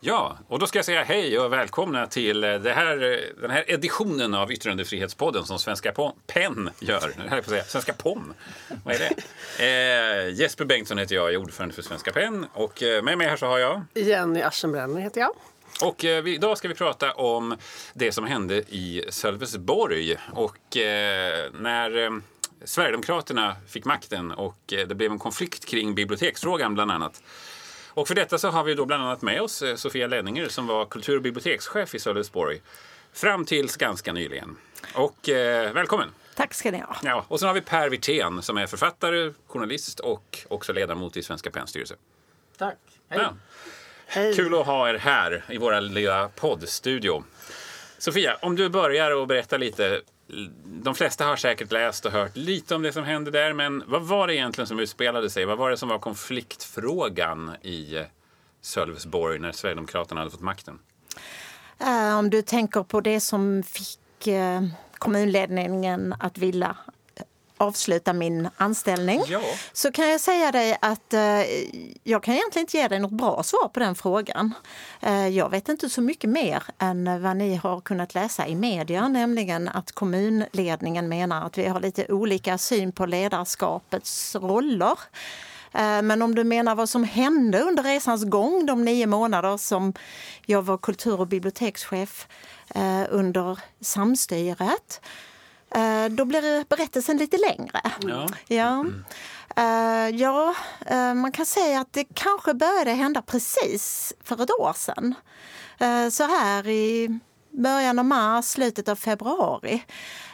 Ja, och då ska jag säga hej och välkomna till eh, här, eh, den här editionen av Yttrandefrihetspodden som Svenska PEN gör. Det här på säga. Svenska POM. Vad är det? Eh, Jesper Bengtsson heter jag, jag är ordförande för Svenska PEN. Och eh, med mig här så har jag... Jenny Aschenbrenner heter jag. Och eh, idag ska vi prata om det som hände i Sölvesborg. Och eh, när Sverigedemokraterna fick makten och det blev en konflikt kring biblioteksfrågan bland annat och för detta så har vi då bland annat med oss eh, Sofia Lenninger som var kultur och bibliotekschef i Sölvesborg fram tills ganska nyligen. Och eh, välkommen! Tack ska ni ha. Ja, och sen har vi Per Wirtén som är författare, journalist och också ledamot i Svenska PENs. Tack! Hej. Ja. Hej! Kul att ha er här i vår lilla poddstudio. Sofia, om du börjar och berätta lite de flesta har säkert läst och hört lite om det som hände där, men vad var det egentligen som utspelade sig? Vad var det som var konfliktfrågan i Sölvesborg när Sverigedemokraterna hade fått makten? Eh, om du tänker på det som fick eh, kommunledningen att vilja avsluta min anställning ja. så kan jag säga dig att eh, jag kan egentligen inte ge dig något bra svar på den frågan. Eh, jag vet inte så mycket mer än vad ni har kunnat läsa i media, nämligen att kommunledningen menar att vi har lite olika syn på ledarskapets roller. Eh, men om du menar vad som hände under resans gång de nio månader som jag var kultur och bibliotekschef eh, under samstyret då blir berättelsen lite längre. Ja. Ja. Uh, ja, uh, man kan säga att det kanske började hända precis för ett år sedan. Så här i början av mars, slutet av februari.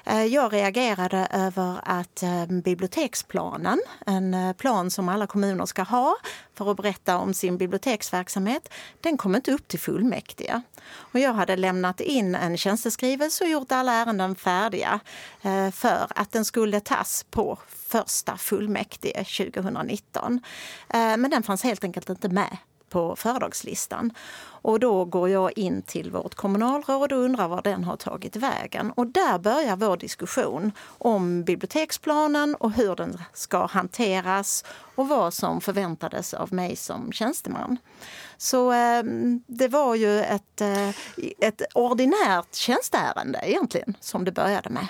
Eh, jag reagerade över att eh, biblioteksplanen, en eh, plan som alla kommuner ska ha för att berätta om sin biblioteksverksamhet, den kom inte upp till fullmäktige. Och jag hade lämnat in en tjänsteskrivelse och gjort alla ärenden färdiga för att den skulle tas på första fullmäktige 2019. Men den fanns helt enkelt inte med på föredragslistan. Och då går jag in till vårt kommunalråd och undrar var den har tagit vägen. Och där börjar vår diskussion om biblioteksplanen och hur den ska hanteras och vad som förväntades av mig som tjänsteman. Så eh, det var ju ett, eh, ett ordinärt tjänsteärende egentligen som det började med.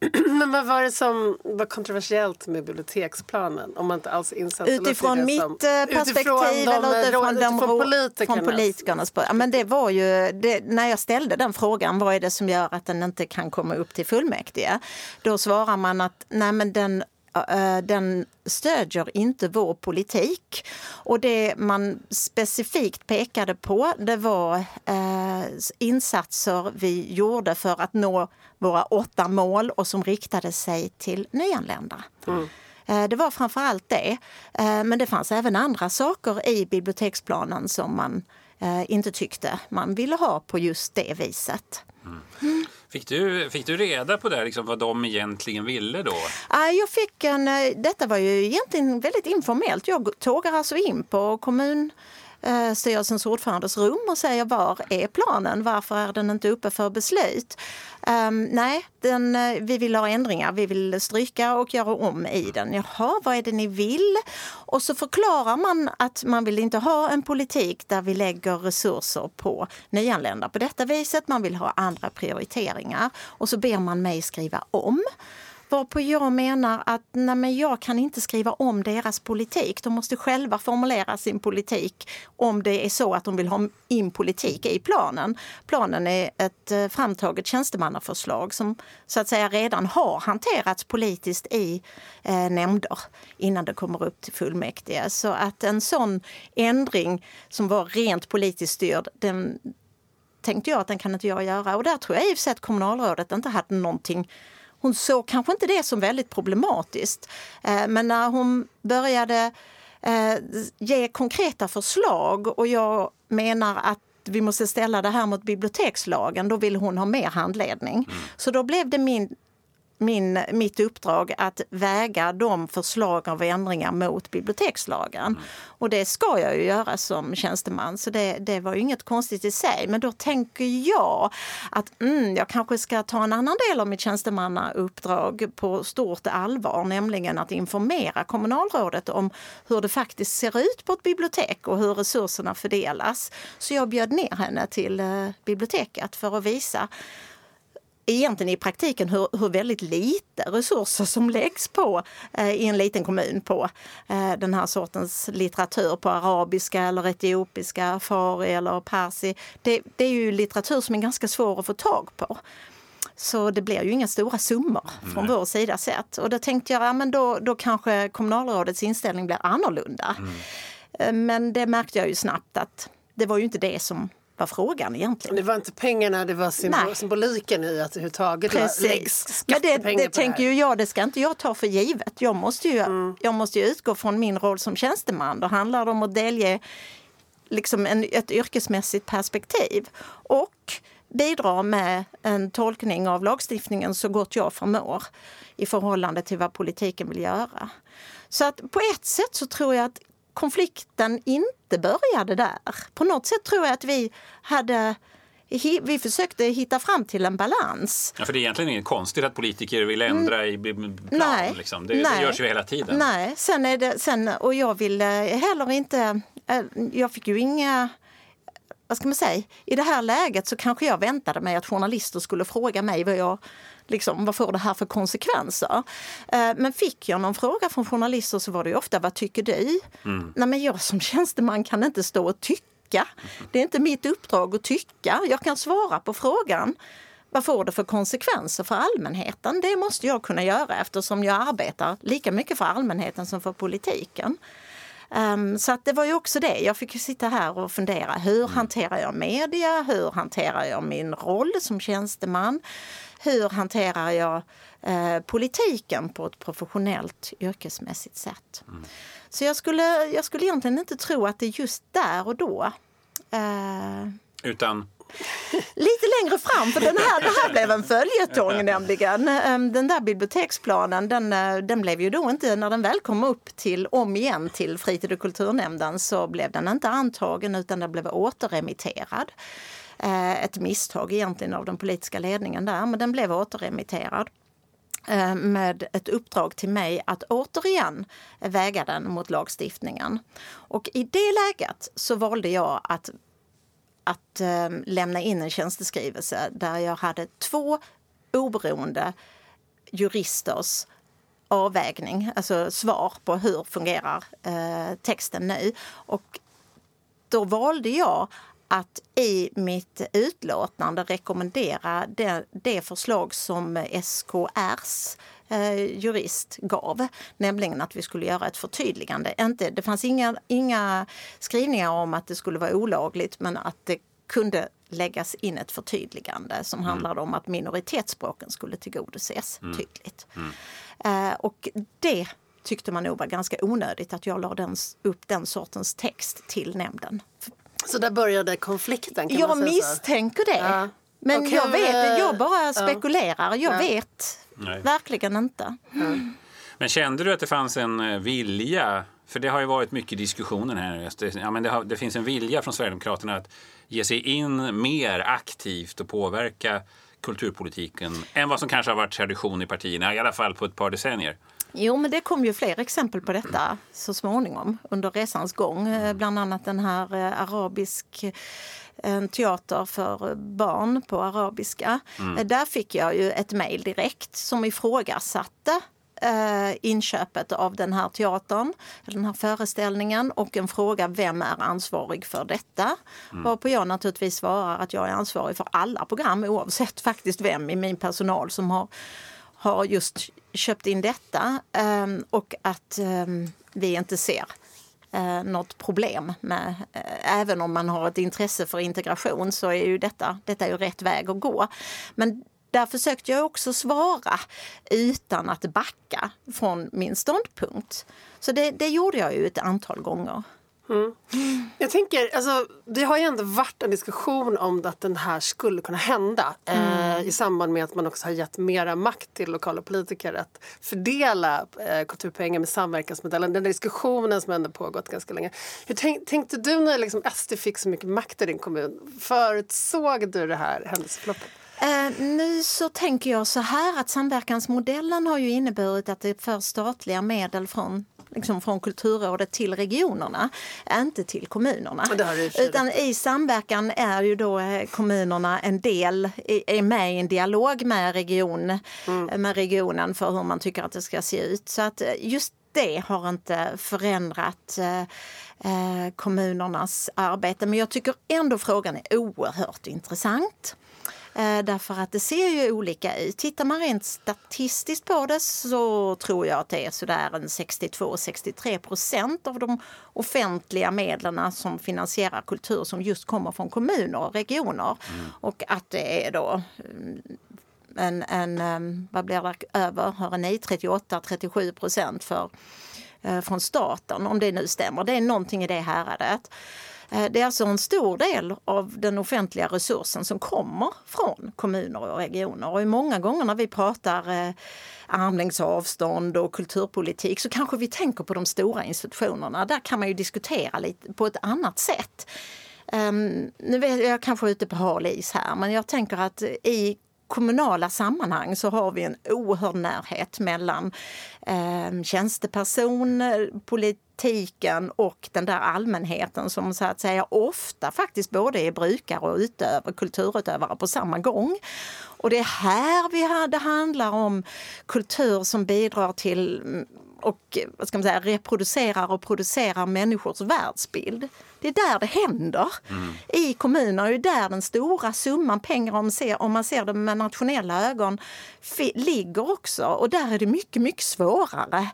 Men vad var det som var kontroversiellt med biblioteksplanen? Om man inte alls utifrån mitt som, eh, perspektiv utifrån eller utifrån, de, utifrån politikernas? Från politikernas men det var ju, det, när jag ställde den frågan, vad är det som gör att den inte kan komma upp till fullmäktige? Då svarar man att nej men den Eh, den stödjer inte vår politik. Och det man specifikt pekade på det var eh, insatser vi gjorde för att nå våra åtta mål och som riktade sig till nyanlända. Mm. Eh, det var framför allt det. Men det fanns även andra saker i biblioteksplanen som man inte tyckte man ville ha på just det viset. Mm. Fick, du, fick du reda på det, liksom, vad de egentligen ville då? Jag fick en, eh, detta var ju egentligen väldigt informellt. Jag tågar alltså in på kommun Eh, styrelsens ordförandes rum och säger var är planen? Varför är den inte uppe för beslut? Um, nej, den, eh, vi vill ha ändringar. Vi vill stryka och göra om i den. Jaha, vad är det ni vill? Och så förklarar man att man vill inte ha en politik där vi lägger resurser på nyanlända på detta viset. Man vill ha andra prioriteringar. Och så ber man mig skriva om. Varpå jag menar att nej men jag kan inte skriva om deras politik. De måste själva formulera sin politik om det är så att de vill ha in politik i planen. Planen är ett eh, framtaget tjänstemannaförslag som så att säga redan har hanterats politiskt i eh, nämnder innan det kommer upp till fullmäktige. Så att en sån ändring som var rent politiskt styrd, den tänkte jag att den kan inte jag göra. Och där tror jag i och för sig att kommunalrådet inte hade någonting hon såg kanske inte det som väldigt problematiskt. Eh, men när hon började eh, ge konkreta förslag och jag menar att vi måste ställa det här mot bibliotekslagen, då vill hon ha mer handledning. Mm. Så då blev det min min, mitt uppdrag att väga de förslag av ändringar mot bibliotekslagen. Mm. Och det ska jag ju göra som tjänsteman, så det, det var inget konstigt i sig. Men då tänker jag att mm, jag kanske ska ta en annan del av mitt tjänstemannauppdrag på stort allvar, nämligen att informera kommunalrådet om hur det faktiskt ser ut på ett bibliotek och hur resurserna fördelas. Så jag bjöd ner henne till eh, biblioteket för att visa egentligen i praktiken hur, hur väldigt lite resurser som läggs på eh, i en liten kommun på eh, den här sortens litteratur på arabiska eller etiopiska, fari eller persi. Det, det är ju litteratur som är ganska svår att få tag på. Så det blir ju inga stora summor från Nej. vår sida sett. Och då tänkte jag, ja, men då, då kanske kommunalrådets inställning blir annorlunda. Mm. Eh, men det märkte jag ju snabbt att det var ju inte det som var frågan egentligen. Det var inte pengarna, det var symbol symboliken i att överhuvudtaget Precis. Men det, det tänker ju jag, det ska inte jag ta för givet. Jag måste ju, mm. jag måste ju utgå från min roll som tjänsteman. Då handlar det om att delge liksom en, ett yrkesmässigt perspektiv. Och bidra med en tolkning av lagstiftningen så gott jag förmår i förhållande till vad politiken vill göra. Så att på ett sätt så tror jag att konflikten inte började där. På något sätt tror jag att vi hade vi försökte hitta fram till en balans. Ja, för det är egentligen inget konstigt att politiker vill ändra i plan. Nej, liksom. det, nej, det görs ju hela tiden. Nej, sen är det, sen, och jag ville heller inte... Eh, jag fick ju inga vad ska man säga, i det här läget så kanske jag väntade mig att journalister skulle fråga mig vad jag liksom, vad får det här för konsekvenser? Eh, men fick jag någon fråga från journalister så var det ofta, vad tycker du? Mm. Nej, men jag som tjänsteman kan inte stå och tycka. Det är inte mitt uppdrag att tycka. Jag kan svara på frågan. Vad får det för konsekvenser för allmänheten? Det måste jag kunna göra eftersom jag arbetar lika mycket för allmänheten som för politiken. Um, så att det var ju också det. Jag fick sitta här och fundera. Hur mm. hanterar jag media? Hur hanterar jag min roll som tjänsteman? Hur hanterar jag eh, politiken på ett professionellt yrkesmässigt sätt? Mm. Så jag skulle, jag skulle egentligen inte tro att det är just där och då. Eh, Utan? Lite längre fram, för den här, det här blev en följetong nämligen. Ehm, den där biblioteksplanen den, eh, den blev ju då inte, när den väl kom upp till, om igen till fritid och kulturnämnden så blev den inte antagen utan den blev återremitterad. Eh, ett misstag egentligen av den politiska ledningen där, men den blev återremitterad eh, med ett uppdrag till mig att återigen väga den mot lagstiftningen. Och i det läget så valde jag att, att eh, lämna in en tjänsteskrivelse där jag hade två oberoende juristers avvägning, alltså svar på hur fungerar eh, texten nu. Och då valde jag att i mitt utlåtande rekommendera det, det förslag som SKRs eh, jurist gav, nämligen att vi skulle göra ett förtydligande. Inte, det fanns inga, inga skrivningar om att det skulle vara olagligt men att det kunde läggas in ett förtydligande som mm. handlade om att minoritetsspråken skulle tillgodoses mm. tydligt. Mm. Eh, och det tyckte man nog var ganska onödigt att jag la den, upp den sortens text till nämnden. Så där började konflikten? Kan jag man säga misstänker så. det. Ja. Men okay. jag vet, jag bara spekulerar. Jag ja. vet Nej. verkligen inte. Mm. Men kände du att det fanns en eh, vilja? För det har ju varit mycket diskussioner här. Ja, men det, har, det finns en vilja från Sverigedemokraterna att ge sig in mer aktivt och påverka kulturpolitiken än vad som kanske har varit tradition i partierna, i alla fall på ett par decennier. Jo, men det kom ju fler exempel på detta så småningom under resans gång. Eh, bland annat den här eh, arabisk en teater för barn på arabiska. Mm. Eh, där fick jag ju ett mejl direkt som ifrågasatte eh, inköpet av den här teatern, den här föreställningen och en fråga vem är ansvarig för detta? Mm. Varpå jag naturligtvis svarar att jag är ansvarig för alla program oavsett faktiskt vem i min personal som har har just köpt in detta ehm, och att ehm, vi inte ser eh, något problem med, eh, även om man har ett intresse för integration så är ju detta, detta är ju rätt väg att gå. Men där försökte jag också svara utan att backa från min ståndpunkt. Så det, det gjorde jag ju ett antal gånger. Mm. Jag tänker, alltså, det har ju ändå varit en diskussion om att den här skulle kunna hända eh, mm. i samband med att man också har gett mera makt till lokala politiker att fördela eh, kulturpengar med samverkansmodellen. Den diskussionen som ändå pågått ganska länge. Hur tänk, tänkte du när liksom SD fick så mycket makt i din kommun? Förutsåg du det här händelseförloppet? Eh, nu så tänker jag så här att samverkansmodellen har ju inneburit att det förs statliga medel från liksom från Kulturrådet till regionerna, inte till kommunerna. Utan i samverkan är ju då eh, kommunerna en del, är med i en dialog med, region, mm. med regionen för hur man tycker att det ska se ut. Så att eh, just det har inte förändrat eh, kommunernas arbete. Men jag tycker ändå frågan är oerhört intressant. Eh, därför att det ser ju olika ut. Tittar man rent statistiskt på det så tror jag att det är sådär en 62-63 procent av de offentliga medlen som finansierar kultur som just kommer från kommuner och regioner. Mm. Och att det är då mm, en, en mm, vad blir det, över, hör ni, 38-37 procent för, eh, Eh, från staten, om det nu stämmer. Det är någonting i det häradet. Eh, det är alltså en stor del av den offentliga resursen som kommer från kommuner och regioner. Och många gånger när vi pratar eh, armlängds avstånd och kulturpolitik så kanske vi tänker på de stora institutionerna. Där kan man ju diskutera lite på ett annat sätt. Um, nu är jag, kanske är ute på hal is här, men jag tänker att i kommunala sammanhang så har vi en oerhörd närhet mellan eh, tjänsteperson, politiken och den där allmänheten som så att säga ofta faktiskt både är brukare och utöver, kulturutövare på samma gång. Och det är här vi det handlar om kultur som bidrar till mm, och vad ska man säga, reproducerar och producerar människors världsbild. Det är där det händer. Mm. I kommunerna är där den stora summan pengar, om man ser, om man ser det med nationella ögon, ligger också. Och där är det mycket, mycket svårare.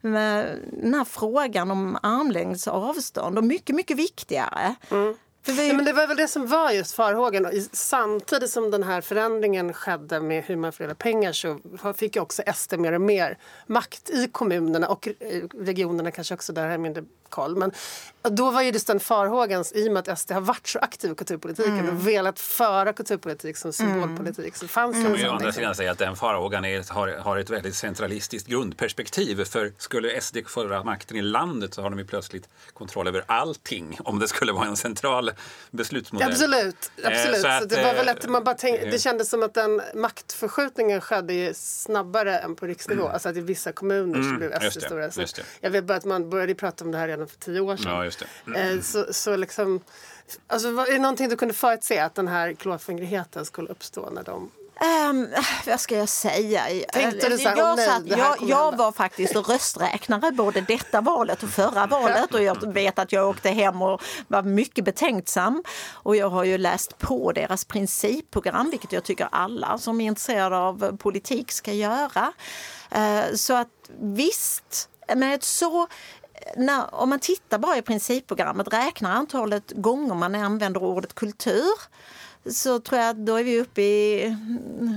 Med den här frågan om armlängds avstånd och mycket, mycket viktigare. Mm. Vi... Ja, men det var väl det som var just farhågan. Samtidigt som den här förändringen skedde med hur man fördelar pengar så fick ju också SD mer och mer makt i kommunerna och regionerna kanske också, där är mindre koll. Men då var ju just den farhågan, i och med att SD har varit så aktiv i kulturpolitiken mm. och velat föra kulturpolitik som symbolpolitik. Mm. Så fanns mm. det å andra sidan säga att den farhågan är, har, har ett väldigt centralistiskt grundperspektiv. För skulle SD föra makten i landet så har de ju plötsligt kontroll över allting om det skulle vara en central beslutsmodell. Absolut. absolut. Eh, att, så det, var väl att man bara tänk, det kändes som att den maktförskjutningen skedde snabbare än på riksnivå. Mm. Alltså att i vissa kommuner så mm, blev SD stora. Jag vet bara att man började prata om det här redan för tio år sedan. Ja, just det. Mm. Så, så liksom, alltså, är det någonting du kunde förutse att den här klåfingrigheten skulle uppstå när de Um, vad ska jag säga? Tänkte du så här, jag, nej, satt, jag, jag var faktiskt rösträknare både detta valet och förra valet och jag vet att jag åkte hem och var mycket betänksam. Och jag har ju läst på deras principprogram, vilket jag tycker alla som är intresserade av politik ska göra. Uh, så att visst, med ett så när, om man tittar bara i principprogrammet, räknar antalet gånger man använder ordet kultur så tror jag att då är vi uppe i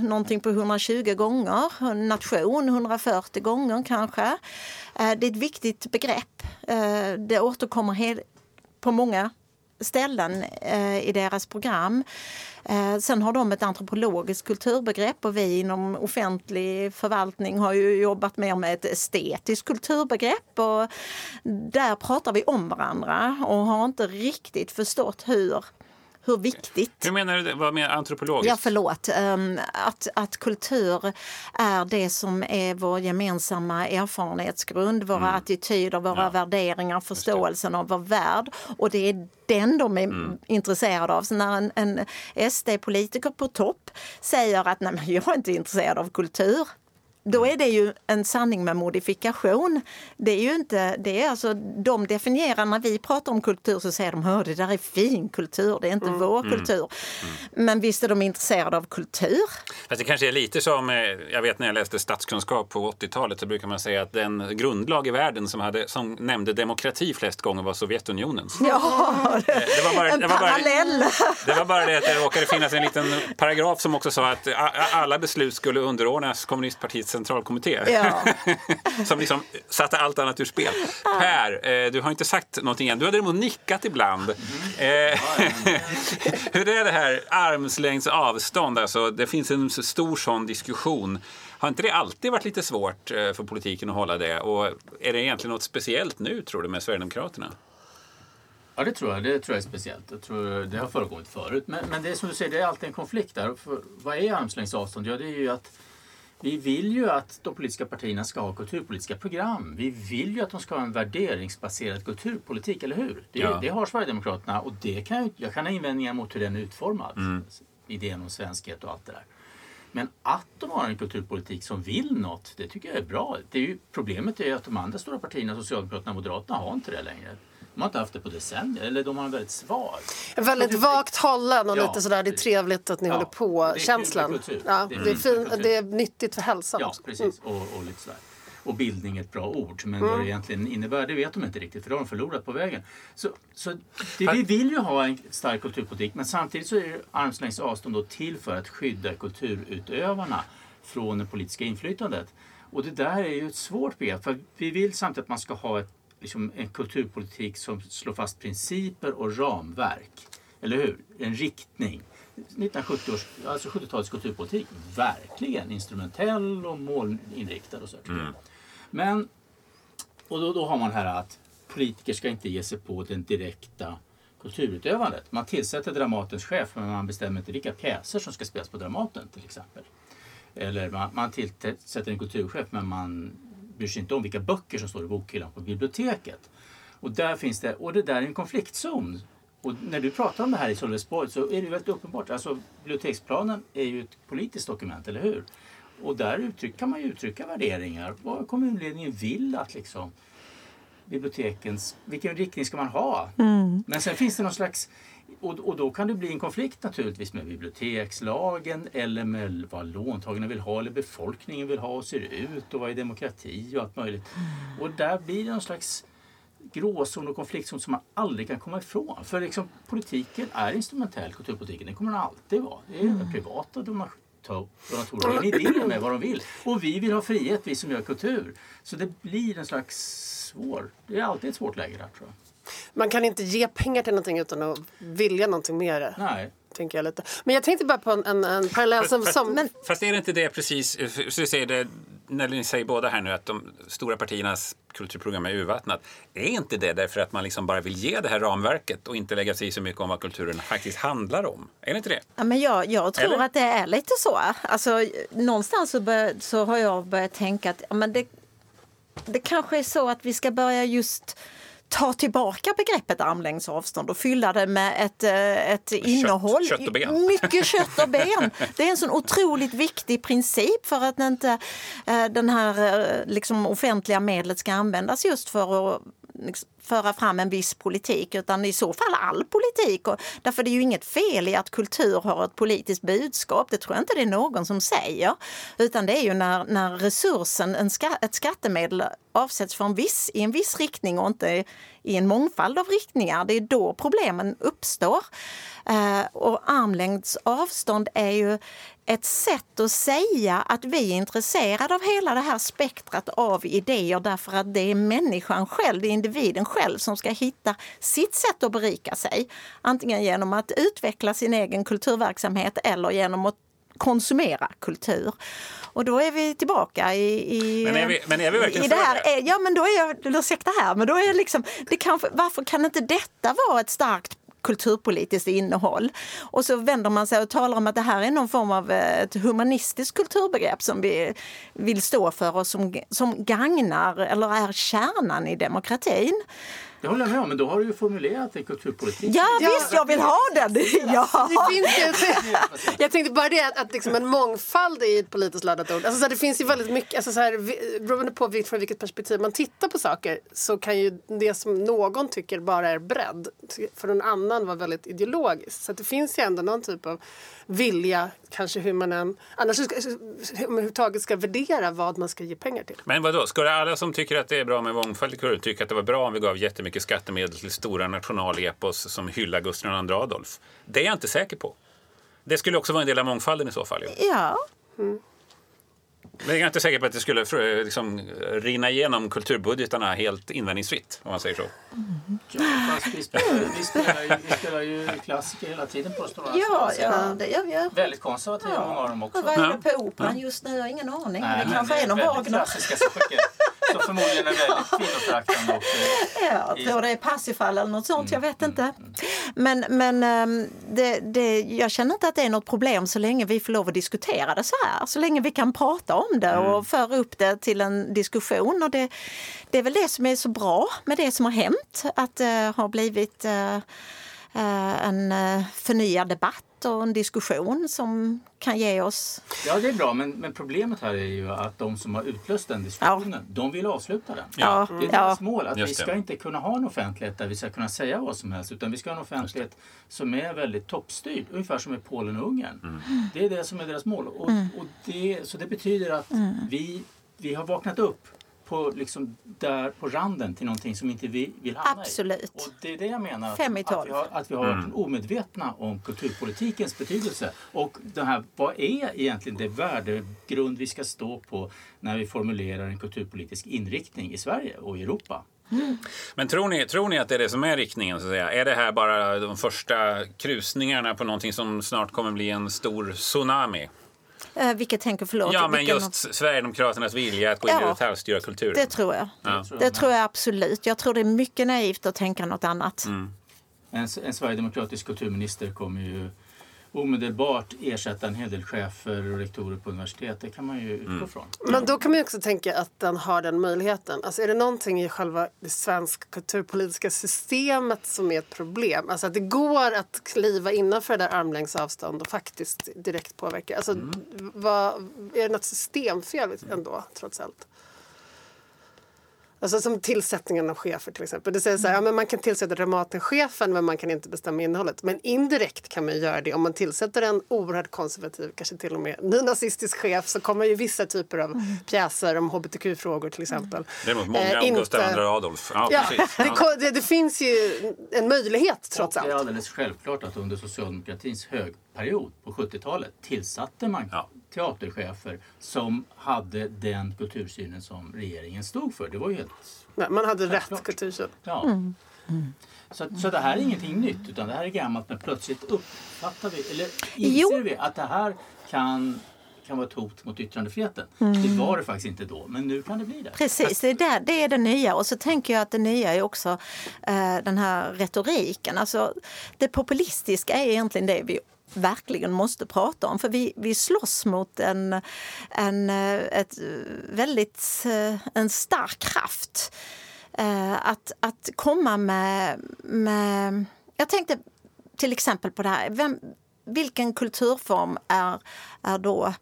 någonting på 120 gånger. Nation 140 gånger kanske. Eh, det är ett viktigt begrepp. Eh, det återkommer på många ställen eh, i deras program. Eh, sen har de ett antropologiskt kulturbegrepp och vi inom offentlig förvaltning har ju jobbat mer med ett estetiskt kulturbegrepp. Och där pratar vi om varandra och har inte riktigt förstått hur hur viktigt... Hur menar du? Vad menar antropologiskt? Ja, förlåt. Um, att, att kultur är det som är vår gemensamma erfarenhetsgrund, våra mm. attityder, våra ja. värderingar, förståelsen av vår värld. Och det är den de är mm. intresserade av. Så när en, en SD-politiker på topp säger att Nej, jag är inte intresserad av kultur, då är det ju en sanning med modifikation. Det är ju inte, det är alltså, de definierar, när vi pratar om kultur så säger de att det där är fin kultur, det är inte mm. vår mm. kultur. Mm. Men visst är de intresserade av kultur. Fast det kanske är lite som, eh, jag vet när jag läste statskunskap på 80-talet så brukar man säga att den grundlag i världen som, hade, som nämnde demokrati flest gånger var Sovjetunionens. Ja, det, eh, det var bara, en det var bara, parallell. Det var bara det att det råkade finnas en liten paragraf som också sa att alla beslut skulle underordnas kommunistpartiets centralkommitté. Ja. som liksom satte allt annat ur spel. Per, eh, du har inte sagt någonting än. Du har däremot nickat ibland. Mm. Eh, hur är det här armslängds avstånd? Alltså, det finns en stor sån diskussion. Har inte det alltid varit lite svårt eh, för politiken att hålla det? Och är det egentligen något speciellt nu, tror du, med Sverigedemokraterna? Ja, det tror jag. Det tror jag är speciellt. Jag tror det har förekommit förut. Men, men det är som du säger, det är alltid en konflikt där. För vad är armslängds avstånd? Ja, det är ju att vi vill ju att de politiska partierna ska ha kulturpolitiska program. Vi vill ju att de ska ha en värderingsbaserad kulturpolitik, eller hur? Det, ja. det har Sverigedemokraterna och det kan jag, kan ha invändningar mot hur den är utformad. Mm. Idén om svenskhet och allt det där. Men att de har en kulturpolitik som vill något, det tycker jag är bra. Det är ju, problemet är ju att de andra stora partierna, Socialdemokraterna och Moderaterna, har inte det längre. De har inte haft det på decennier, eller de har en väldigt svag. Väldigt vagt hållen och ja, lite sådär, det är trevligt att ni ja, håller på-känslan. Ja, det, är mm. fin, det är nyttigt för hälsan. Ja, precis. Mm. Och, och, lite sådär. och bildning är ett bra ord, men mm. vad det egentligen innebär det vet de inte riktigt, för det har de förlorat på vägen. Så, så det, vi vill ju ha en stark kulturpolitik, men samtidigt så är armslängds avstånd då till för att skydda kulturutövarna från det politiska inflytandet. Och det där är ju ett svårt begrepp, för vi vill samtidigt att man ska ha ett liksom en kulturpolitik som slår fast principer och ramverk. Eller hur? En riktning. 1970 års, alltså 70-talets kulturpolitik, verkligen instrumentell och målinriktad. Och så. Mm. Men, och då, då har man här att politiker ska inte ge sig på den direkta kulturutövandet. Man tillsätter Dramatens chef men man bestämmer inte vilka pjäser som ska spelas på Dramaten till exempel. Eller man, man tillsätter en kulturchef men man bryr sig inte om vilka böcker som står i bokhyllan på biblioteket. Och där finns det, och det där är en konfliktzon. Och när du pratar om det här i Sölvesborg så är det väldigt uppenbart. Alltså, biblioteksplanen är ju ett politiskt dokument, eller hur? Och där uttryck, kan man ju uttrycka värderingar. Vad kommunledningen vill att liksom bibliotekens, vilken riktning ska man ha? Mm. Men sen finns det någon slags och, och då kan det bli en konflikt naturligtvis med bibliotekslagen eller med vad låntagarna vill ha eller befolkningen vill ha och ser ut och vad är demokrati och allt möjligt. Och där blir det någon slags gråzon och konfliktzon som man aldrig kan komma ifrån. För liksom, politiken är instrumentell, kulturpolitiken. Det kommer den alltid vara. Det är mm. privata donatorer. Ni vill med vad de vill. Och vi vill ha frihet, vi som gör kultur. Så det blir en slags svår... Det är alltid ett svårt läge där tror jag. Man kan inte ge pengar till någonting utan att vilja någonting det. Nej. Tänker jag lite. Men jag tänkte bara på en, en, en parallell som... Fast, men... fast är det inte det precis, så säger det, när ni säger båda här nu att de stora partiernas kulturprogram är urvattnat. Är inte det därför att man liksom bara vill ge det här ramverket och inte lägga sig i så mycket om vad kulturen faktiskt handlar om? Är det inte det? Ja, men jag, jag tror Eller? att det är lite så. Alltså, någonstans så, bör, så har jag börjat tänka att ja, men det, det kanske är så att vi ska börja just ta tillbaka begreppet armlängds avstånd och fylla det med ett, eh, ett kött, innehåll. Kött och ben. Mycket kött och ben. Det är en sån otroligt viktig princip för att inte eh, den här eh, liksom, offentliga medlet ska användas just för att Liksom föra fram en viss politik utan i så fall all politik. Och därför det är ju inget fel i att kultur har ett politiskt budskap. Det tror jag inte det är någon som säger. Utan det är ju när, när resursen, en ska, ett skattemedel avsätts för en viss, i en viss riktning och inte i en mångfald av riktningar. Det är då problemen uppstår. Eh, och armlängds avstånd är ju ett sätt att säga att vi är intresserade av hela det här spektrat av idéer därför att det är människan själv, det är individen själv som ska hitta sitt sätt att berika sig. Antingen genom att utveckla sin egen kulturverksamhet eller genom att konsumera kultur. Och då är vi tillbaka i, i, men är vi, men är vi verkligen i det här. Ja, men då är jag, ursäkta här, men då är jag liksom, det kan, varför kan inte detta vara ett starkt kulturpolitiskt innehåll. Och så vänder man sig och talar om att det här är någon form av eh, ett humanistiskt kulturbegrepp som vi vill stå för och som, som gagnar eller är kärnan i demokratin. Det håller jag med om, men då har du ju formulerat en kulturpolitik. Ja, ja visst, jag vill ha den! Ja. Det finns jag tänkte bara det att, att liksom en mångfald är ett politiskt laddat ord. Alltså, så här, det finns ju väldigt mycket, alltså, så här, beroende på från vilket perspektiv man tittar på saker så kan ju det som någon tycker bara är bredd för någon annan vara väldigt ideologiskt. Så det finns ju ändå någon typ av vilja, kanske hur man än... Annars ska, överhuvudtaget ska värdera vad man ska ge pengar till. Men vadå, ska alla som tycker att det är bra med mångfald i kultur tycka att det var bra om vi gav jättemycket skattemedel till stora nationalepos som hyllar Gustav II Adolf? Det är jag inte säker på. Det skulle också vara en del av mångfalden i så fall. Ja. ja. Mm. Men jag är inte säker på att det skulle liksom, rinna igenom kulturbudgetarna helt invändningsfritt, om man säger så. Mm. Ja, fast vi spelar, vi, spelar ju, vi spelar ju klassiker hela tiden på Stora Ja, ja, det gör vi. Väldigt konservativa ja. många av dem också. Och vad är det på Operan just nu? Jag har ingen aning. Nej, det kanske är någon Wagner. Klassiska stycken som förmodligen är väldigt kvinnoföraktande också. Ja, jag tror det är Parsifal eller något sånt. Jag vet inte. Men, men ehm, det, det, jag känner inte att det är något problem så länge vi får lov att diskutera det så här. Så länge vi kan prata om det och föra upp det till en diskussion. Och det, det är väl det som är så bra med det som har hänt. Att det har blivit eh, eh, en eh, förnyad debatt och en diskussion som kan ge oss... Ja, det är bra. Men, men problemet här är ju att de som har utlöst den diskussionen, ja. de vill avsluta den. Ja. Det är deras ja. mål. Att vi ska inte kunna ha en offentlighet där vi ska kunna säga vad som helst. Utan vi ska ha en offentlighet som är väldigt toppstyrd. Ungefär som i Polen och Ungern. Mm. Det är det som är deras mål. Och, mm. och det, så det betyder att mm. vi, vi har vaknat upp på, liksom där på randen till någonting som inte vi vill hamna Absolut. i. Och det är det jag menar. Fem i att, vi har, att vi har varit mm. omedvetna om kulturpolitikens betydelse. Och det här, vad är egentligen det värdegrund vi ska stå på när vi formulerar en kulturpolitisk inriktning i Sverige och i Europa? Mm. Men tror ni, tror ni att det är det som är riktningen? Så att säga? Är det här bara de första krusningarna på någonting som snart kommer bli en stor tsunami? Eh, vilket tänker, förlåt. Ja, men just av... Sverigedemokraternas vilja att gå in ja, och detaljstyra kulturen. Det tror jag. Ja. Det tror jag absolut. Jag tror det är mycket naivt att tänka något annat. Mm. En, en sverigedemokratisk kulturminister kommer ju omedelbart ersätta en hel del chefer och rektorer på universitet. Det kan man ju utgå mm. från. Men då kan man också tänka att den har den möjligheten. Alltså är det någonting i själva det svenska kulturpolitiska systemet som är ett problem? Alltså att det går att kliva innanför det där armlängds avstånd och faktiskt direkt påverka. Alltså, mm. vad, är det något systemfel ändå, trots allt? Alltså som tillsättningen av chefer till exempel. Det säger så här, ja, men man kan tillsätta Dramatenchefen men man kan inte bestämma innehållet. Men indirekt kan man göra det om man tillsätter en oerhört konservativ, kanske till och med nynazistisk chef så kommer ju vissa typer av mm. pjäser om hbtq-frågor till exempel. Det är mot många eh, inte... Gustav II Adolf. Ja, ja, det, det, det, finns ju en möjlighet trots allt. Det är alldeles självklart att under socialdemokratins högperiod på 70-talet tillsatte man ja teaterchefer som hade den kultursynen som regeringen stod för. Det var ju helt Nej, Man hade rätt kultursyn. Ja. Mm. Mm. Så, så det här är ingenting nytt utan det här är gammalt men plötsligt uppfattar vi, eller inser jo. vi att det här kan kan vara ett hot mot yttrandefriheten. Mm. Det var det faktiskt inte då, men nu kan det bli det. Precis, det är, där, det, är det nya. Och så tänker jag att det nya är också eh, den här retoriken. Alltså, det populistiska är egentligen det vi verkligen måste prata om. För vi, vi slåss mot en, en, eh, ett väldigt, eh, en stark kraft. Eh, att, att komma med, med... Jag tänkte till exempel på det här. Vem, vilken kulturform är, är då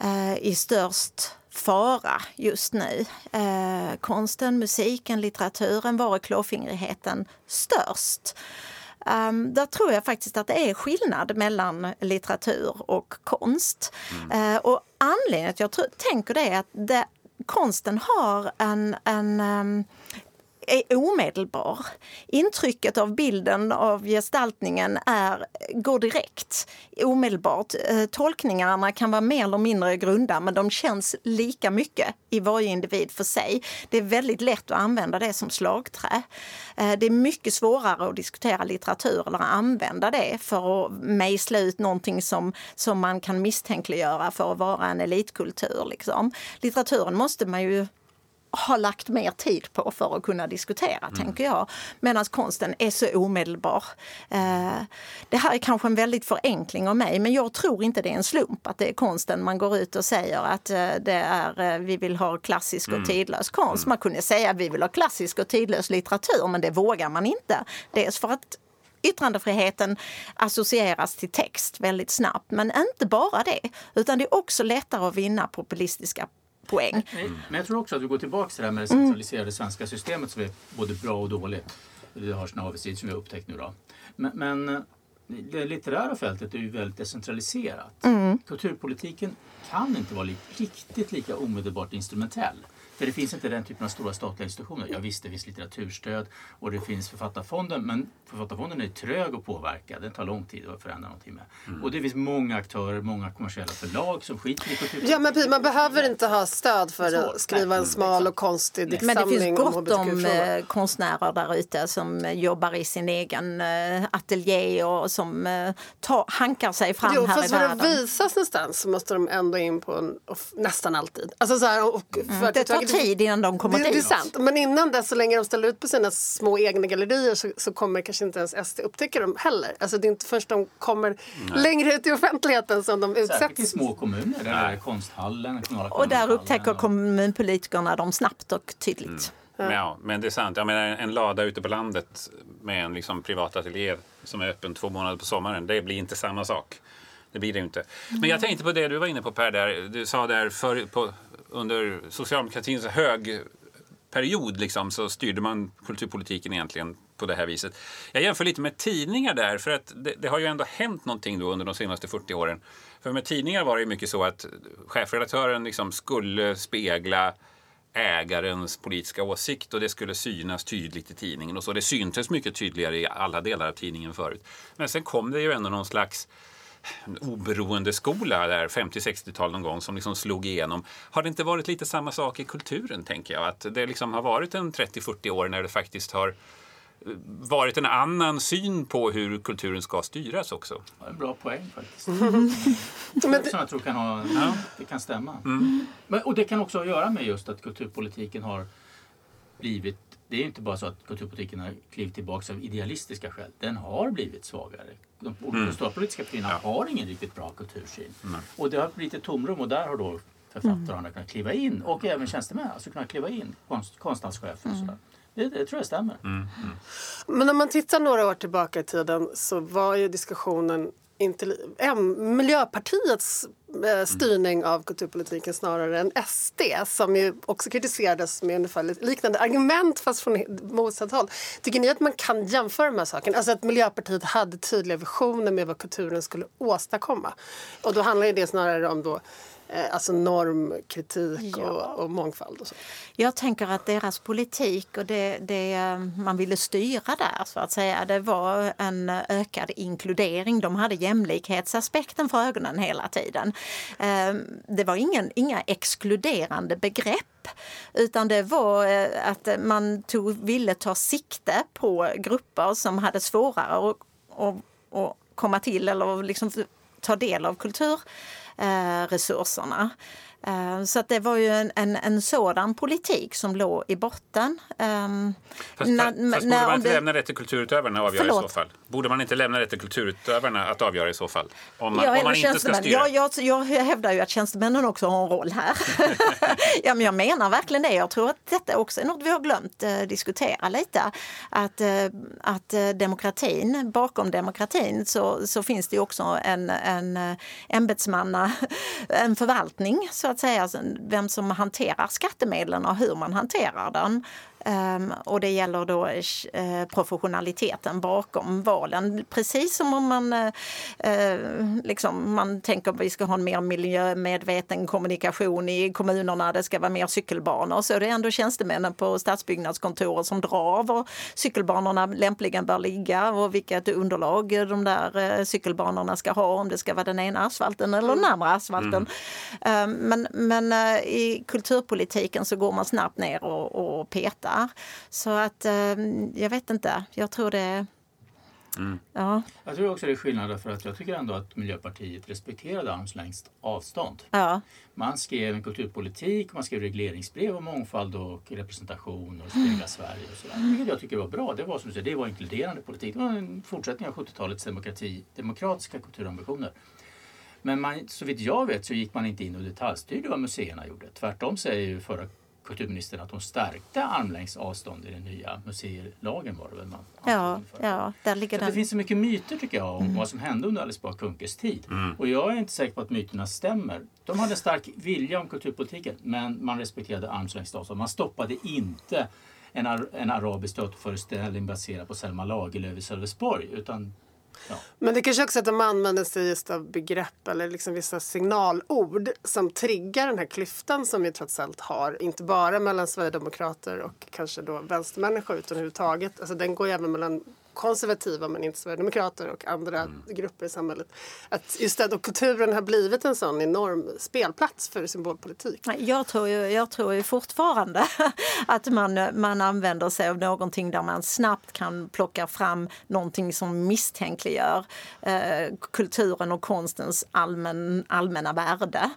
eh, i störst fara just nu? Eh, konsten, musiken, litteraturen, var är klåfingrigheten störst? Um, där tror jag faktiskt att det är skillnad mellan litteratur och konst. Mm. Uh, och anledningen att jag tror, tänker det är att det, konsten har en, en um, är omedelbar. Intrycket av bilden, av gestaltningen, är, går direkt, omedelbart. Eh, tolkningarna kan vara mer eller mindre grunda men de känns lika mycket i varje individ för sig. Det är väldigt lätt att använda det som slagträ. Eh, det är mycket svårare att diskutera litteratur eller använda det för att mejsla ut någonting som, som man kan misstänkliggöra för att vara en elitkultur. Liksom. Litteraturen måste man ju har lagt mer tid på för att kunna diskutera, mm. tänker jag. Medan konsten är så omedelbar. Eh, det här är kanske en väldigt förenkling av mig, men jag tror inte det är en slump att det är konsten man går ut och säger att eh, det är, eh, vi vill ha klassisk och mm. tidlös konst. Mm. Man kunde säga att vi vill ha klassisk och tidlös litteratur, men det vågar man inte. Dels för att yttrandefriheten associeras till text väldigt snabbt. Men inte bara det, utan det är också lättare att vinna populistiska poäng. Men jag tror också att vi går tillbaka till det här med det centraliserade svenska systemet som är både bra och dåligt. Det har sina avigsidor som vi har upptäckt nu då. Men, men det litterära fältet är ju väldigt decentraliserat. Mm. Kulturpolitiken kan inte vara li riktigt lika omedelbart instrumentell. För det finns inte den typen av stora statliga institutioner. Ja visst, det finns litteraturstöd och det finns Författarfonden men Författarfonden är trög att påverka. Den tar lång tid att förändra någonting med. Mm. Och det finns många aktörer, många kommersiella förlag som skiter i kultur. Ja men man behöver inte ha stöd för att skriva en smal och konstig diktsamling Men det finns gott om eh, konstnärer där ute som jobbar i sin egen eh, ateljé och som eh, tar, hankar sig fram jo, här i världen. För att visas någonstans så måste de ändå in på en, nästan alltid. Alltså så här, och mm, det tar tid innan de kommer det, dit. Det är sant. Men innan dess, så länge de ställer ut på sina små egna gallerier så, så kommer kanske inte ens SD upptäcka dem heller. Alltså det är inte först de kommer Nej. längre ut i offentligheten som de utsätts. Säkert i små kommuner, där är konsthallen, Och där upptäcker kommunpolitikerna dem snabbt och tydligt. Mm. Ja, men det är sant. Jag menar, en lada ute på landet med en liksom privat ateljé som är öppen två månader på sommaren, det blir inte samma sak. Det blir det inte. Men jag tänkte på det du var inne på Per, där. du sa där för, på, under socialdemokratins högperiod liksom, så styrde man kulturpolitiken egentligen på det här viset. Jag jämför lite med tidningar där, för att det, det, har ju ändå hänt någonting då under de senaste 40 åren. För med tidningar var det mycket så att chefredaktören liksom skulle spegla ägarens politiska åsikt och det skulle synas tydligt i tidningen. Och så Det syntes mycket tydligare i alla delar av tidningen förut. Men sen kom det ju ändå någon slags oberoende skola där 50-60-tal någon gång som liksom slog igenom. Har det inte varit lite samma sak i kulturen tänker jag? Att det liksom har varit en 30-40 år när det faktiskt har varit en annan syn på hur kulturen ska styras också. Ja, en bra poäng faktiskt. Som jag tror kan, ha, ja. det kan stämma. Mm. Men, och det kan också ha att göra med just att kulturpolitiken har blivit det är inte bara så att kulturpolitiken har klivit tillbaka av idealistiska skäl. Den har blivit svagare. De, mm. stora politiska partierna ja. har ingen riktigt bra kultursyn. Mm. Och det har blivit ett tomrum och där har då författarna mm. kunnat kliva in och även tjänstemän alltså kunnat kliva in, konst, konstnadschefer och mm. sådär. Det, det, tror jag stämmer. Mm, mm. Men om man tittar några år tillbaka i tiden så var ju diskussionen Miljöpartiets eh, styrning av kulturpolitiken snarare än SD som ju också kritiserades med ungefär liknande argument fast från motsatt håll. Tycker ni att man kan jämföra de här sakerna? Alltså att Miljöpartiet hade tydliga visioner med vad kulturen skulle åstadkomma. Och då handlar det snarare om då alltså normkritik ja. och, och, mångfald. Och så. Jag tänker att deras politik och det, det, eh, man ville styra där så att säga, det var en ökad inkludering. De hade jämlikhetsaspekten för ögonen hela tiden. Eh, det var ingen, inga exkluderande begrepp utan det var att man tog, ville ta sikte på grupper som hade svårare att, komma till eller liksom ta del av kultur Eh, Eh, resurserna. Eh, så att det var ju en, en, en, sådan politik som låg i botten. Ehm, fast, när, fast borde man inte det... lämna det till kulturutövarna att avgöra Förlåt. i så fall? Borde man inte lämna det till kulturutövarna att avgöra i så fall? Om man, ja, om man inte ska styra? Ja, jag, jag hävdar ju att tjänstemännen också har en roll här. ja, men jag menar verkligen det. Jag tror att detta också är något vi har glömt eh, diskutera lite. Att, eh, att eh, demokratin, bakom demokratin så, så finns det också en, en eh, ämbetsmanna, en förvaltning så att säga. Alltså, vem som hanterar skattemedlen och hur man hanterar den. Um, och det gäller då uh, professionaliteten bakom valen. Precis som om man, uh, liksom, man tänker att vi ska ha en mer miljömedveten kommunikation i kommunerna, det ska vara mer cykelbanor, så är det ändå tjänstemännen på stadsbyggnadskontoret som drar var cykelbanorna lämpligen bör ligga och vilket underlag de där cykelbanorna ska ha, om det ska vara den ena asfalten eller den andra asfalten. Mm. men men i kulturpolitiken så går man snabbt ner och, och petar där. Så att ehm, jag vet inte, jag tror det Mm. Ja. Jag tror också det är skillnad för att jag tycker ändå att Miljöpartiet respekterade armslängds avstånd. Ja. Man skrev en kulturpolitik, man skrev regleringsbrev om mångfald och representation och spegla mm. Sverige och sådär. Vilket jag tycker var bra. Det var, som säger, det var inkluderande politik. Det var en fortsättning av 70-talets demokrati, demokratiska kulturambitioner. Men man, så vitt jag vet så gick man inte in och detaljstyrde vad museerna gjorde. Tvärtom säger ju förra kulturministern att hon stärkte armlängds avstånd i den nya museilagen var det väl man Ja, ja där ligger så den. Det finns så mycket myter tycker jag om mm. vad som hände under Alice Bah Kunkes tid. Mm. Och jag är inte säker på att myterna stämmer. De hade stark vilja om kulturpolitiken men man respekterade armlängds avstånd. Man stoppade inte en, ar en arabisk teaterföreställning baserad på Selma Lagerlöf i Sölvesborg utan Ja. Men det kanske också att de använder sig just av begrepp eller liksom vissa signalord som triggar den här klyftan som vi trots allt har. Inte bara mellan Sverigedemokrater och kanske då vänstermänniskor utan överhuvudtaget. Alltså den går ju även mellan konservativa men inte sverigedemokrater och andra mm. grupper i samhället. Att just det, och kulturen har blivit en sån enorm spelplats för symbolpolitik. Jag tror ju, jag tror ju fortfarande att man, man använder sig av någonting där man snabbt kan plocka fram någonting som misstänkliggör eh, kulturen och konstens allmän, allmänna värde.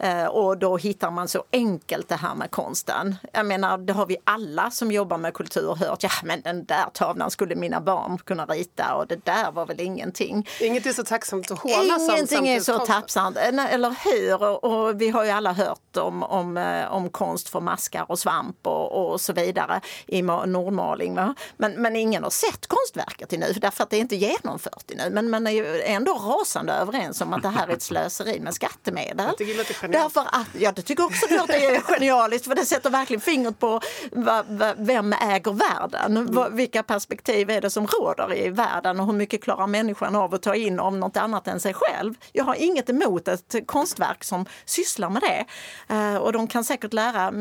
Mm. Eh, och då hittar man så enkelt det här med konsten. Jag menar, det har vi alla som jobbar med kultur hört. Ja, men den där tavlan skulle mina barn barn kunna rita och det där var väl ingenting. Inget är så tacksamt att håna Ingenting är så tacksamt, eller hur? Och, och, vi har ju alla hört om, om, eh, om konst för maskar och svamp och, och så vidare i Nordmaling. Va? Men, men ingen har sett konstverket ännu därför att det är inte genomfört ännu. Men man är ju ändå rasande överens om att det här är ett slöseri med skattemedel. Jag tycker det därför att, ja, det tycker också att det är genialiskt för det sätter verkligen fingret på va, va, vem äger världen? Mm. Vilka perspektiv är det som råder i världen och hur mycket klarar människan av att ta in om något annat än sig själv. Jag har inget emot ett konstverk som sysslar med det eh, och de kan säkert lära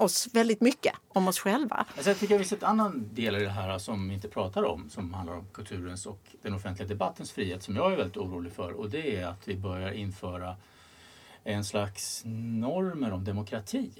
oss väldigt mycket om oss själva. Alltså jag tycker det finns en annan del i det här som vi inte pratar om som handlar om kulturens och den offentliga debattens frihet som jag är väldigt orolig för och det är att vi börjar införa en slags normer om demokrati.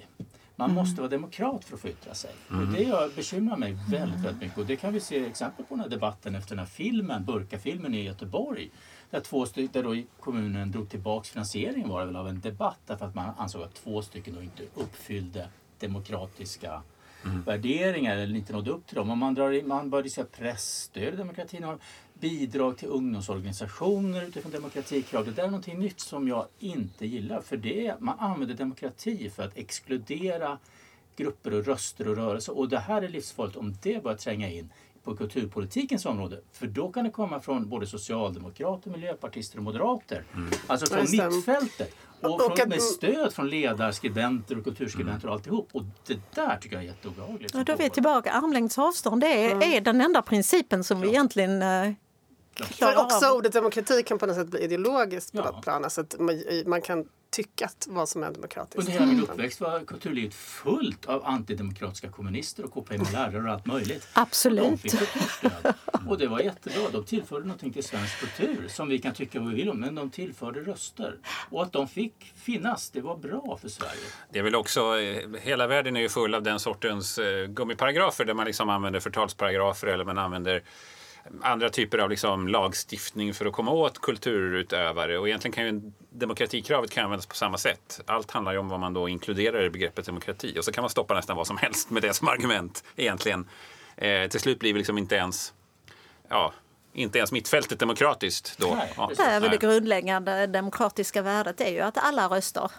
Man mm. måste vara demokrat för att få yttra sig. Mm. Och det bekymrar mig väldigt, väldigt mycket. Och det kan vi se exempel på den här debatten efter den här filmen, Burkafilmen i Göteborg. Där, två där då kommunen drog tillbaka finansieringen var det väl av en debatt därför att man ansåg att två stycken då inte uppfyllde demokratiska mm. värderingar eller inte nådde upp till dem. Och man, drar, man började säga pressstöd i demokratin har bidrag till ungdomsorganisationer utifrån demokratikrav. Det där är någonting nytt som jag inte gillar. För det man använder demokrati för att exkludera grupper och röster och rörelser. Och det här är livsfarligt om det börjar tränga in på kulturpolitikens område. För då kan det komma från både socialdemokrater, miljöpartister och moderater. Mm. Alltså från mittfältet. Och, från, med stöd från ledarskribenter och kulturskribenter och alltihop. Och det där tycker jag är jätteobehagligt. Ja, då är vi tillbaka. Armlängds avstånd det är, mm. är den enda principen som ja. vi egentligen uh, För också ordet demokrati kan på något sätt bli ideologiskt på ja. något plan. Alltså att man, man kan tyckat vad som är demokratiskt. Under hela min uppväxt var kulturlivet fullt av antidemokratiska kommunister och KPML-lärare och allt möjligt. Absolut. De och det var jättebra. De tillförde någonting till svensk kultur som vi kan tycka vad vi vill om, men de tillförde röster. Och att de fick finnas, det var bra för Sverige. Det är väl också, eh, hela världen är ju full av den sortens eh, gummiparagrafer där man liksom använder förtalsparagrafer eller man använder andra typer av liksom lagstiftning för att komma åt kulturutövare. Och egentligen kan ju demokratikravet kan användas på samma sätt. Allt handlar ju om vad man då inkluderar i begreppet demokrati. Och så kan man stoppa nästan vad som helst med det som argument egentligen. Eh, till slut blir det liksom inte ens ja, inte ens mittfältet demokratiskt då. Nej, ja. Det, är väl det grundläggande demokratiska värdet är ju att alla röster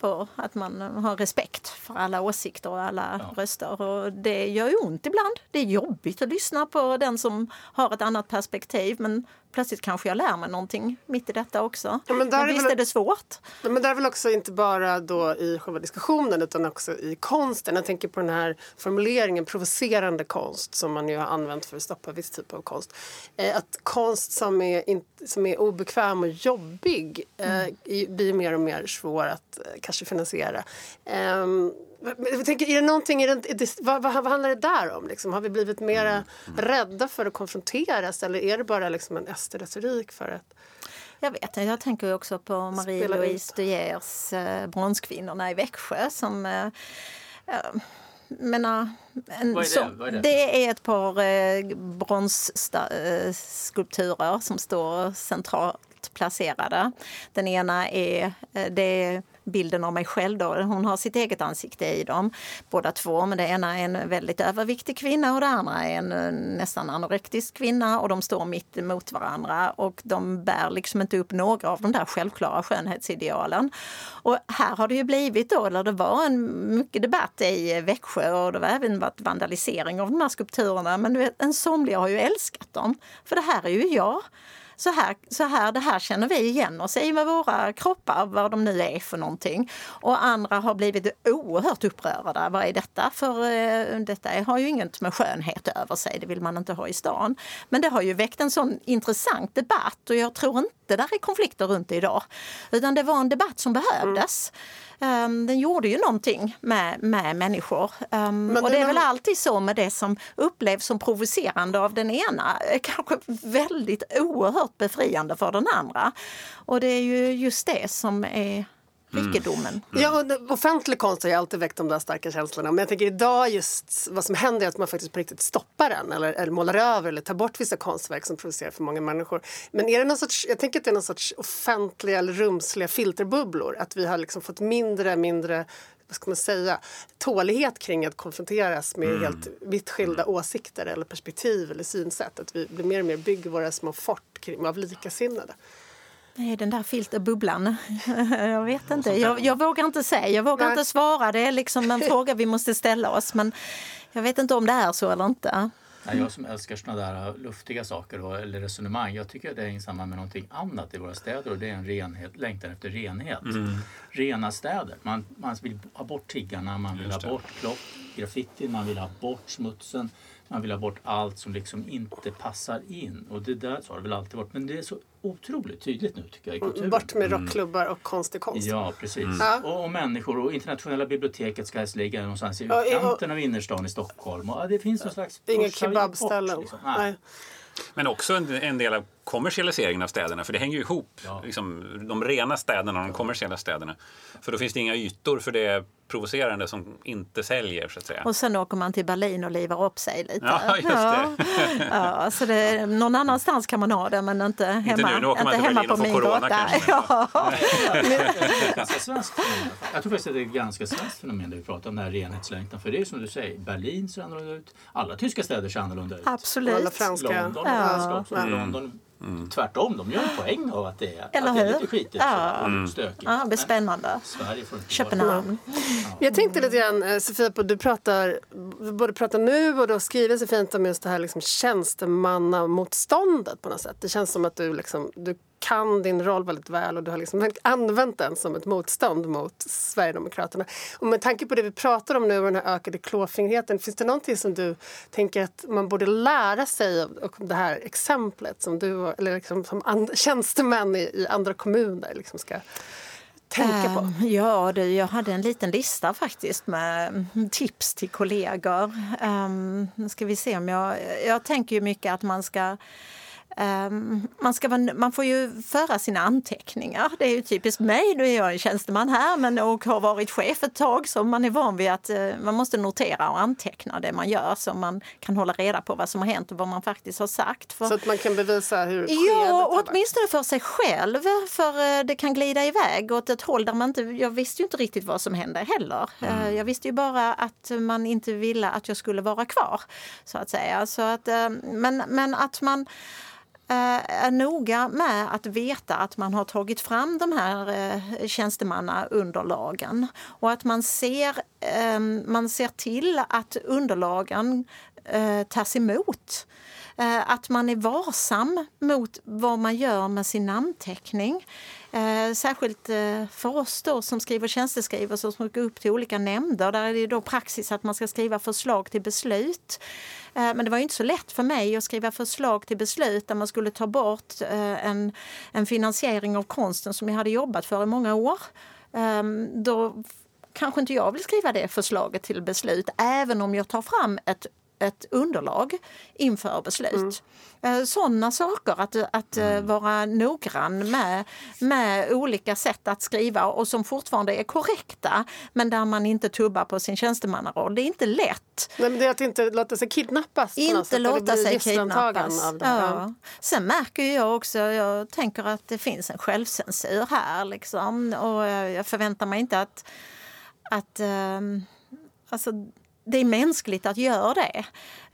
för att man har respekt för alla åsikter och alla ja. röster. Och det gör ju ont ibland. Det är jobbigt att lyssna på den som har ett annat perspektiv men plötsligt kanske jag lär mig någonting mitt i detta också. Ja, men, men visst är, väl, är det svårt. Ja, men där är väl också inte bara då i själva diskussionen utan också i konsten. Jag tänker på den här formuleringen provocerande konst som man ju har använt för att stoppa viss typ av konst. Eh, att konst som är, in, som är obekväm och jobbig eh, mm. blir mer och mer svår att eh, kanske finansiera. Eh, jag tänker, är det någonting, är det, vad, vad, vad, handlar det där om? Liksom? Har vi blivit mer mm. rädda för att konfronteras eller är det bara liksom en SD-retorik för att jag vet inte, jag tänker också på Marie-Louise De Geers eh, Bronskvinnorna i Växjö som eh, eh menar, en, Vad är det? Så, är det? det? är ett par eh, bronsskulpturer eh, som står centralt placerade. Den ena är, eh, det är bilden av mig själv. Då. Hon har sitt eget ansikte i dem, båda två. Men det ena är en väldigt överviktig kvinna och det andra är en eh, nästan anorektisk kvinna och de står mitt emot varandra och de bär liksom inte upp några av de där självklara skönhetsidealen. Och här har det ju blivit då, eller det var en mycket debatt i Växjö och det var även varit vandalisering av de här skulpturerna. Men du vet, en somliga har ju älskat dem. För det här är ju jag så här, så här, det här känner vi igen oss i med våra kroppar, vad de nu är för någonting. Och andra har blivit oerhört upprörda. Vad är detta? För eh, detta har ju inget med skönhet över sig, det vill man inte ha i stan. Men det har ju väckt en sån intressant debatt och jag tror inte där är konflikter runt det idag. Utan det var en debatt som behövdes. Mm. Um, den gjorde ju någonting med, med människor. Um, och det är väl alltid så med det som upplevs som provocerande av den ena, kanske väldigt oerhört befriande för den andra. Och det är ju just det som är rikedomen. Mm. Ja, och offentlig konst har ju alltid väckt de där starka känslorna. Men jag tänker idag just vad som händer är att man faktiskt på riktigt stoppar den eller, eller målar över eller tar bort vissa konstverk som provocerar för många människor. Men är det någon sorts, jag tänker att det är någon sorts offentliga eller rumsliga filterbubblor. Att vi har liksom fått mindre mindre vad ska man säga, tålighet kring att konfronteras med mm. helt vitt skilda mm. åsikter eller perspektiv eller synsätt. Att vi blir mer och mer bygger våra små fort kring, av likasinnade. Nej, den där filterbubblan. Jag vet inte. Jag, jag vågar inte säga. Jag vågar Nej. inte svara. Det är liksom en fråga vi måste ställa oss. Men jag vet inte om det är så eller inte. jag som älskar såna där luftiga saker och, eller resonemang. Jag tycker att det hänger samman med någonting annat i våra städer och det är en renhet, längtan efter renhet. Mm. Rena städer. Man, man vill ha bort tiggarna, man vill ha bort klock, graffiti, man vill ha bort smutsen. Man vill ha bort allt som liksom inte passar in. Och det där så har det väl alltid varit. Men det är så otroligt tydligt nu tycker jag i kulturen. Bort med mm. rockklubbar och konstig konst. Ja, precis. Mm. Och, och, människor och internationella biblioteket ska helst ligga någonstans i utkanten av innerstan i Stockholm. Och, ja, det finns någon slags... Inga kebabställen. Liksom. Men också en, en del av kommersialiseringen av städerna, för det hänger ju ihop. Ja. Liksom, de rena städerna och de kommersiella städerna. För då finns det inga ytor för det provocerande som inte säljer. Så att säga. Och sen åker man till Berlin och livar upp sig lite. Ja, just ja. det. ja, så det, någon annanstans kan man ha det, men inte hemma, inte nu, nu åker man inte hemma på min gata. Ja. Jag tror faktiskt att det är ett ganska svenskt fenomen det vi pratar om, den här renhetslängtan. För det är som du säger, Berlin ser annorlunda ut. Alla tyska städer ser annorlunda ut. Absolut. Alla franska. London, ja. också. Mm. London Mm. Tvärtom, de gör en poäng av att det är, Eller att det är lite skitigt ja. och mm. stökigt. Ja, det blir spännande. Köpenhamn. Ja. Jag tänkte lite grann, eh, Sofia, på du pratar, både pratar nu och du har skrivit så fint om just det här liksom tjänstemannamotståndet på något sätt. Det känns som att du, liksom, du kan din roll väldigt väl och du har liksom använt den som ett motstånd mot Sverigedemokraterna. Och med tanke på det vi pratar om nu och den här ökade klåfingrigheten, finns det någonting som du tänker att man borde lära sig av det här exemplet som du eller liksom som tjänstemän i, i andra kommuner liksom ska tänka på? Um, ja, det, jag hade en liten lista faktiskt med mm, tips till kollegor. Um, nu ska vi se om jag... Jag tänker ju mycket att man ska Um, man, ska vara, man får ju föra sina anteckningar. Det är ju typiskt mig. Nu är jag en tjänsteman här men och har varit chef ett tag så man är van vid att uh, man måste notera och anteckna det man gör så man kan hålla reda på vad som har hänt och vad man faktiskt har sagt. För, så att man kan bevisa hur Ja, och åtminstone för sig själv. För uh, det kan glida iväg åt ett håll där man inte... Jag visste ju inte riktigt vad som hände heller. Mm. Uh, jag visste ju bara att man inte ville att jag skulle vara kvar. Så att säga. Så att, men, men att man Eh, Eh, är noga med att veta att man har tagit fram de här eh, tjänstemannaunderlagen och att man ser, ehm, man ser till att underlagen eh, tas emot. Eh, att man är varsam mot vad man gör med sin namnteckning. Eh, särskilt för oss då som skriver tjänsteskrivelser som går upp till olika nämnder. Där är det då praxis att man ska skriva förslag till beslut. Eh, men det var inte så lätt för mig att skriva förslag till beslut där man skulle ta bort eh, en, en finansiering av konsten som jag hade jobbat för i många år. Ehm, då kanske inte jag vill skriva det förslaget till beslut även om jag tar fram ett ett underlag inför beslut. Mm. Eh, Sådana saker, att, att eh, mm. vara noggrann med, med olika sätt att skriva och som fortfarande är korrekta men där man inte tubbar på sin tjänstemannaroll. Det är inte lätt. Nej, men det är att inte låta sig kidnappas. Inte låta sig kidnappas. Ja. Sen märker jag också, jag tänker att det finns en självcensur här liksom och jag förväntar mig inte att, att um, alltså, det är mänskligt att göra det.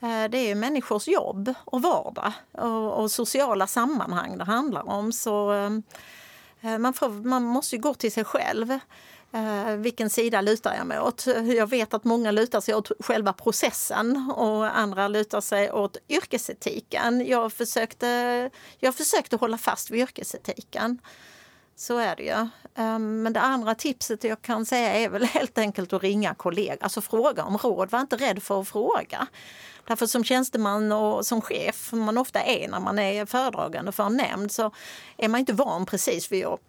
Eh, det är människors jobb och vardag och, och sociala sammanhang det handlar om. Så eh, eh, man, får, man måste ju gå till sig själv. Vilken sida lutar jag mig åt? Jag vet att många lutar sig åt själva processen och andra lutar sig åt yrkesetiken. Jag försökte, jag försökte hålla fast vid yrkesetiken. Så är det ju. Um, men det andra tipset jag kan säga är väl helt enkelt att ringa kollegor. Alltså fråga om råd. Var inte rädd för att fråga. Därför som tjänsteman och som chef, som man ofta är när man är föredragande för en nämnd, så är man inte van precis vid att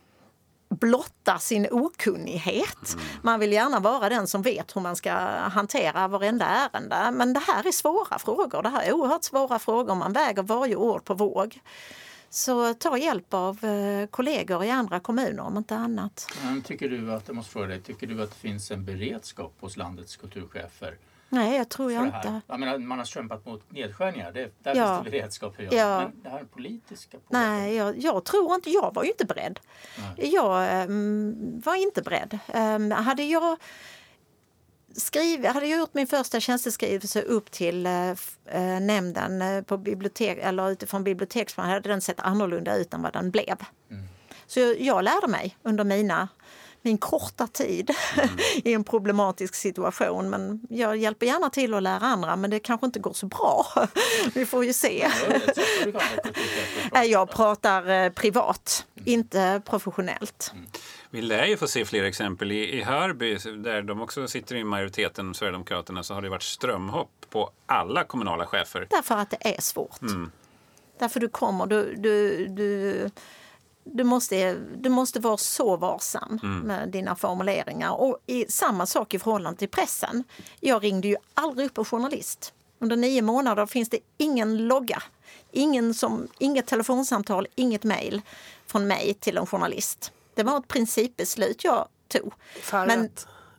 blotta sin okunnighet. Mm. Man vill gärna vara den som vet hur man ska hantera varenda ärende. Men det här är svåra frågor. Det här är oerhört svåra frågor. Man väger varje ord på våg. Så ta hjälp av eh, kollegor i andra kommuner om inte annat. Men tycker du att, jag måste fråga dig, tycker du att det finns en beredskap hos landets kulturchefer Nej, jag tror jag inte. Jag menar, man har kämpat mot nedskärningar, det, där ja. finns det beredskap. Ja. Men det här politiska? Nej, jag, jag, tror inte, jag var ju inte beredd. Nej. Jag um, var inte beredd. Um, hade jag skriv, hade gjort min första tjänsteskrivelse upp till eh, eh nämnden eh, på bibliotek, eller utifrån biblioteksplan hade den sett annorlunda ut än vad den blev. Mm. Så jag, jag lärde mig under mina min korta tid mm. i en problematisk situation. Men jag hjälper gärna till att lära andra, men det kanske inte går så bra. Vi får ju se. Jag pratar eh, privat, inte professionellt. Mm. Vi lär ju få se fler exempel. I, I Hörby, där de också sitter i majoriteten, Sverigedemokraterna, så har det varit strömhopp på alla kommunala chefer. Därför att det är svårt. Mm. Därför du kommer, du, du, du du måste, du måste vara så varsam mm. med dina formuleringar. Och i, samma sak i förhållande till pressen. Jag ringde ju aldrig upp en journalist. Under nio månader finns det ingen logga, ingen som, inget telefonsamtal, inget mejl från mig till en journalist. Det var ett principbeslut jag tog. Men,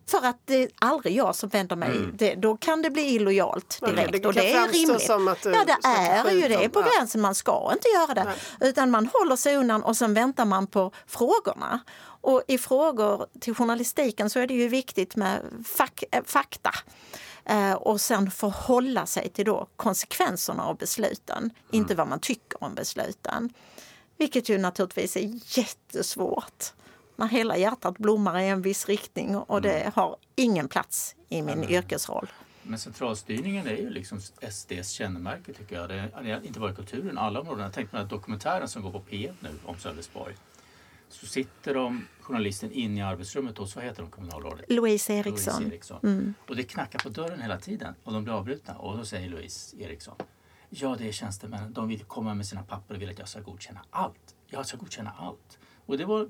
för att det är aldrig jag som vänder mig. Mm. Det, då kan det bli illojalt direkt. Det och det är rimligt. Att ja, det är ju det. på gränsen. Man ska inte göra det. Nej. Utan man håller sig undan och sen väntar man på frågorna. Och i frågor till journalistiken så är det ju viktigt med fak eh, fakta. Eh, och sen förhålla sig till då konsekvenserna av besluten, mm. inte vad man tycker om besluten. Vilket ju naturligtvis är jättesvårt när hela hjärtat blommar i en viss riktning och det mm. har ingen plats i min mm. yrkesroll. Men centralstyrningen är ju liksom SDs kännemärke tycker jag. Det är inte bara kulturen, alla områden. Jag tänkte på den här dokumentären som går på P1 nu om Sölvesborg. Så sitter de, journalisten inne i arbetsrummet hos, vad heter de kommunalrådet? Louise Eriksson. Louise Eriksson. Mm. Och det knackar på dörren hela tiden och de blir avbrutna. Och då säger Louise Eriksson, ja det är tjänstemännen, de vill komma med sina papper och vill att jag ska godkänna allt. Jag ska godkänna allt. Och det var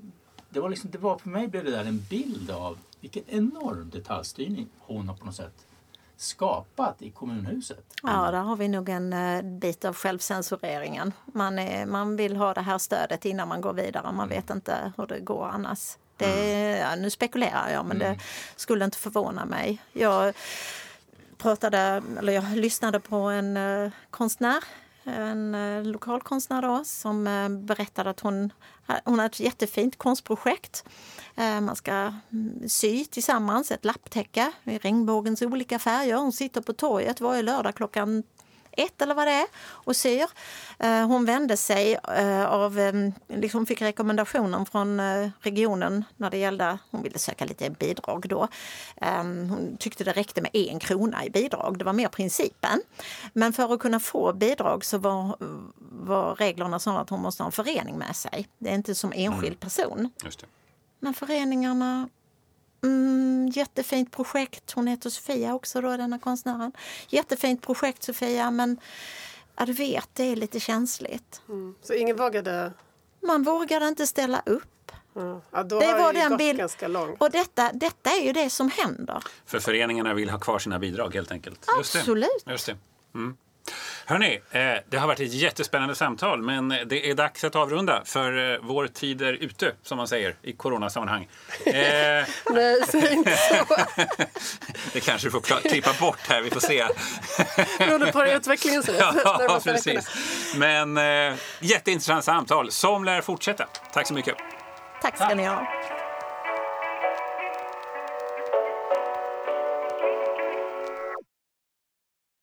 det var liksom, det var, för mig blev det där en bild av vilken enorm detaljstyrning hon har på något sätt skapat i kommunhuset. Ja, där har vi nog en uh, bit av självcensureringen. Man, är, man vill ha det här stödet innan man går vidare. Man mm. vet inte hur det går annars. Det, mm. ja, nu spekulerar jag, men mm. det skulle inte förvåna mig. Jag pratade, eller jag lyssnade på en eh, konstnär en eh, lokal konstnär då, som eh, berättade att hon, eh, hon har ett jättefint konstprojekt. Eh, man ska mm, sy tillsammans ett lapptäcke i regnbågens olika färger. Hon sitter på torget varje lördag klockan ett eller vad det är och syr. Eh, hon vände sig eh, av, eh, liksom fick rekommendationen från regionen när det gällde, hon ville söka lite bidrag då. Hon tyckte det räckte med en krona i bidrag, det var mer principen. Men för att kunna få bidrag så var, var reglerna sådana att hon måste ha en förening med sig. Det är inte som enskild mm. person. Men föreningarna Mm, jättefint projekt. Hon heter Sofia också, då, denna konstnären. Jättefint projekt, Sofia, men ja, du vet, det är lite känsligt. Mm. Så ingen vågade? Man vågade inte ställa upp. Mm. Ja, då det har var den bild... ganska långt. Och detta, detta är ju det som händer. För föreningarna vill ha kvar sina bidrag helt enkelt. Absolut. Just det. Just det. Mm. Hörni, eh, det har varit ett jättespännande samtal men det är dags att avrunda för eh, vår tid är ute som man säger i coronasammanhang. Eh, Nej, säg inte så. det kanske du får klippa bort här, vi får se. Beroende på utvecklingen ser ut. Ja, precis. Men jätteintressant samtal som lär fortsätta. Tack så mycket. Tack ska ni ha.